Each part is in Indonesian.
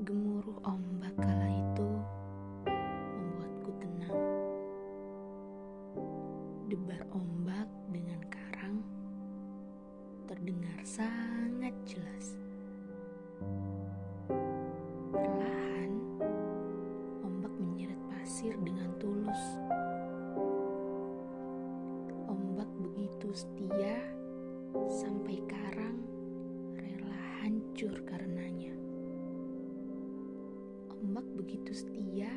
Gemuruh ombak kala itu membuatku tenang. Debar ombak dengan karang terdengar sangat jelas. Perlahan, ombak menyeret pasir dengan tulus. Setia sampai karang rela hancur karenanya. Ombak begitu setia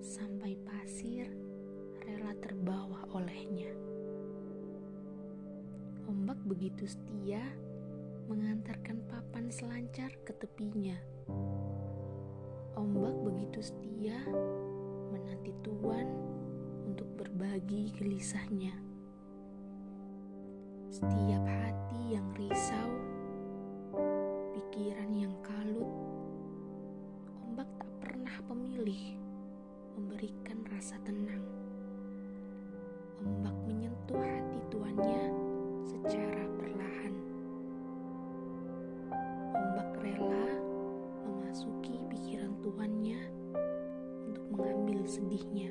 sampai pasir rela terbawa olehnya. Ombak begitu setia mengantarkan papan selancar ke tepinya. Ombak begitu setia menanti tuan untuk berbagi gelisahnya. Setiap hati yang risau, pikiran yang kalut, ombak tak pernah pemilih memberikan rasa tenang. Ombak menyentuh hati tuannya secara perlahan. Ombak rela memasuki pikiran tuannya untuk mengambil sedihnya.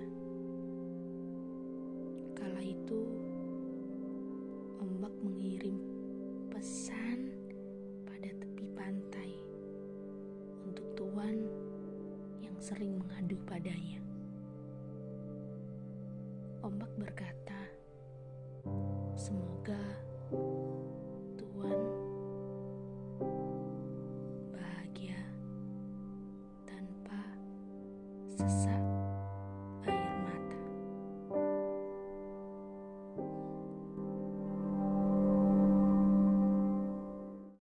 sering mengadu padanya. Ombak berkata, "Semoga Tuhan bahagia tanpa sesak."